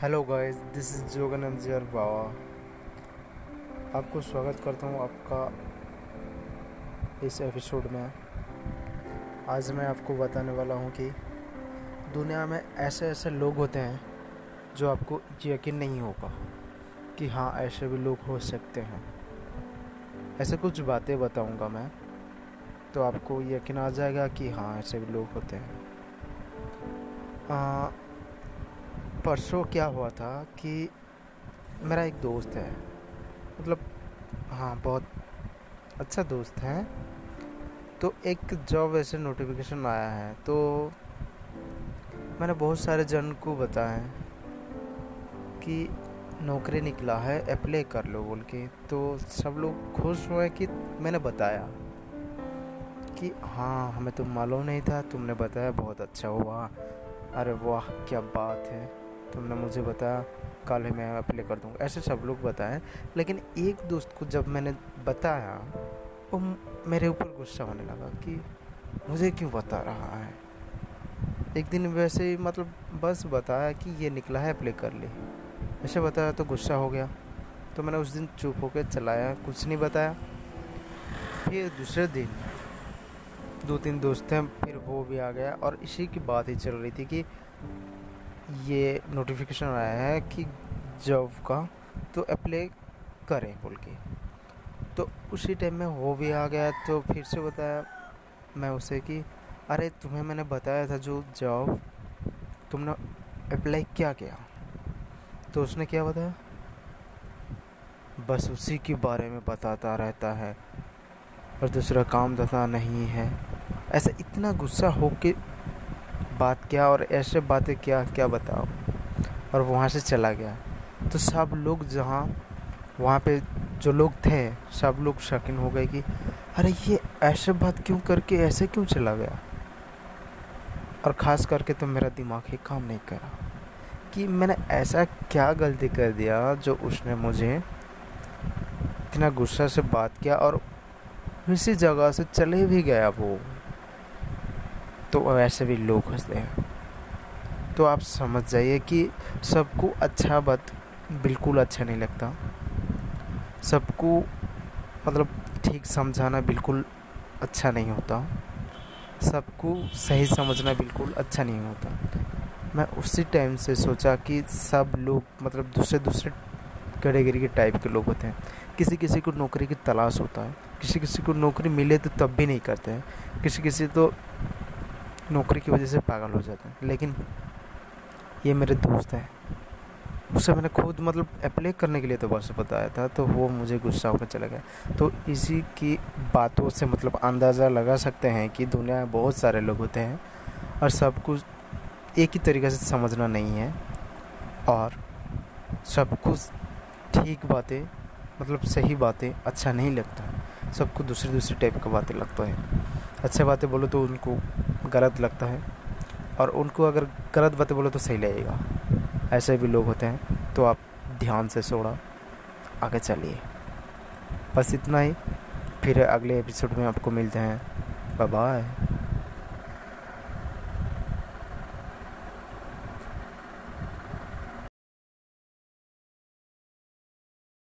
Hello guys this is Jogan MGR Bawa आपको स्वागत करता हूँ आपका इस एपिसोड में। आज मैं आपको बताने वाला हूँ कि दुनिया में ऐसे ऐसे लोग होते हैं जो आपको यकीन नहीं होगा कि हाँ ऐसे भी लोग हो सकते हैं। ऐसे कुछ बातें बताऊँगा मैं तो आपको यकीन आ जाएगा कि हाँ ऐसे भी लोग होते हैं। आ, परसों क्या हुआ था कि मेरा एक दोस्त है। मतलब हाँ बहुत अच्छा दोस्त है। तो एक जॉब ऐसे नोटिफिकेशन आया है तो मैंने बहुत सारे जन को बताया कि नौकरी निकला है अप्लाई कर लो बोल के। तो सब लोग खुश हुए कि मैंने बताया कि हाँ हमें तो मालूम नहीं था, तुमने बताया, बहुत अच्छा हुआ। अरे वाह, क्या बात है। तुमने मुझे बताया, कल ही मैं अप्लाई कर दूँगा। ऐसे सब लोग बताएँ, लेकिन एक दोस्त को जब मैंने बताया, वो मेरे ऊपर गुस्सा होने लगा कि मुझे क्यों बता रहा है? एक दिन वैसे ही मतलब बस बताया कि ये निकला है अप्लाई कर ले। ऐसे बताया तो गुस्सा हो गया। तो मैंने उस दिन चुप होकर चलाया, कुछ नहीं बताया। फिर दूसरे दिन, दो तीन दोस्त हैं, फिर वो भी आ गया और इसी की बात ही चल रही थी कि ये नोटिफिकेशन आया है कि जॉब का तो अप्लाई करें बोल के। तो उसी टाइम में वो भी आ गया तो फिर से बताया मैं उसे कि, अरे, तुम्हें मैंने बताया था जो जॉब तुमने अप्लाई क्या किया? तो उसने क्या बताया? बस उसी के बारे में बताता रहता है और दूसरा काम धंधा नहीं है। ऐसा इतना गुस्सा हो के बात क्या और ऐसे बातें क्या क्या बताओ और वहाँ से चला गया। तो सब लोग जहाँ, वहाँ पे जो लोग थे, सब लोग शकिन हो गए कि, अरे, ये ऐसे बात क्यों करके, ऐसे क्यों चला गया? और ख़ास करके तो मेरा दिमाग ही काम नहीं करा कि मैंने ऐसा क्या गलती कर दिया जो उसने मुझे इतना गुस्सा से बात किया और इसी जगह से चले भी गया वो। तो ऐसे भी लोग हँसते हैं। तो आप समझ जाइए कि सबको अच्छा बात बिल्कुल अच्छा नहीं लगता। सबको मतलब ठीक समझाना बिल्कुल अच्छा नहीं होता। सबको सही समझना बिल्कुल अच्छा नहीं होता। मैं उसी टाइम से सोचा कि सब लोग मतलब दूसरे दूसरे कैटेगरी के टाइप के लोग होते हैं। किसी किसी को नौकरी की तलाश होता है। किसी किसी को नौकरी मिले तो तब भी नहीं करते हैं। किसी किसी तो नौकरी की वजह से पागल हो जाते हैं। लेकिन ये मेरे दोस्त हैं। उससे मैंने खुद मतलब अप्लाई करने के लिए तो बस बताया था तो वो मुझे गुस्सा होकर चला गया। तो इसी की बातों से मतलब अंदाज़ा लगा सकते हैं कि दुनिया में बहुत सारे लोग होते हैं और सब कुछ एक ही तरीके से समझना नहीं है और सब कुछ ठीक बातें मतलब सही बातें अच्छा नहीं लगता। सबको दूसरी दूसरी टाइप की बातें लगता है। अच्छे बातें बोलो तो उनको गलत लगता है। और उनको अगर गलत बातें बोलो तो सही लगेगा। ऐसे भी लोग होते हैं तो आप ध्यान से सोड़ा आगे चलिए। बस इतना ही। फिर अगले एपिसोड में आपको मिलते हैं। बाय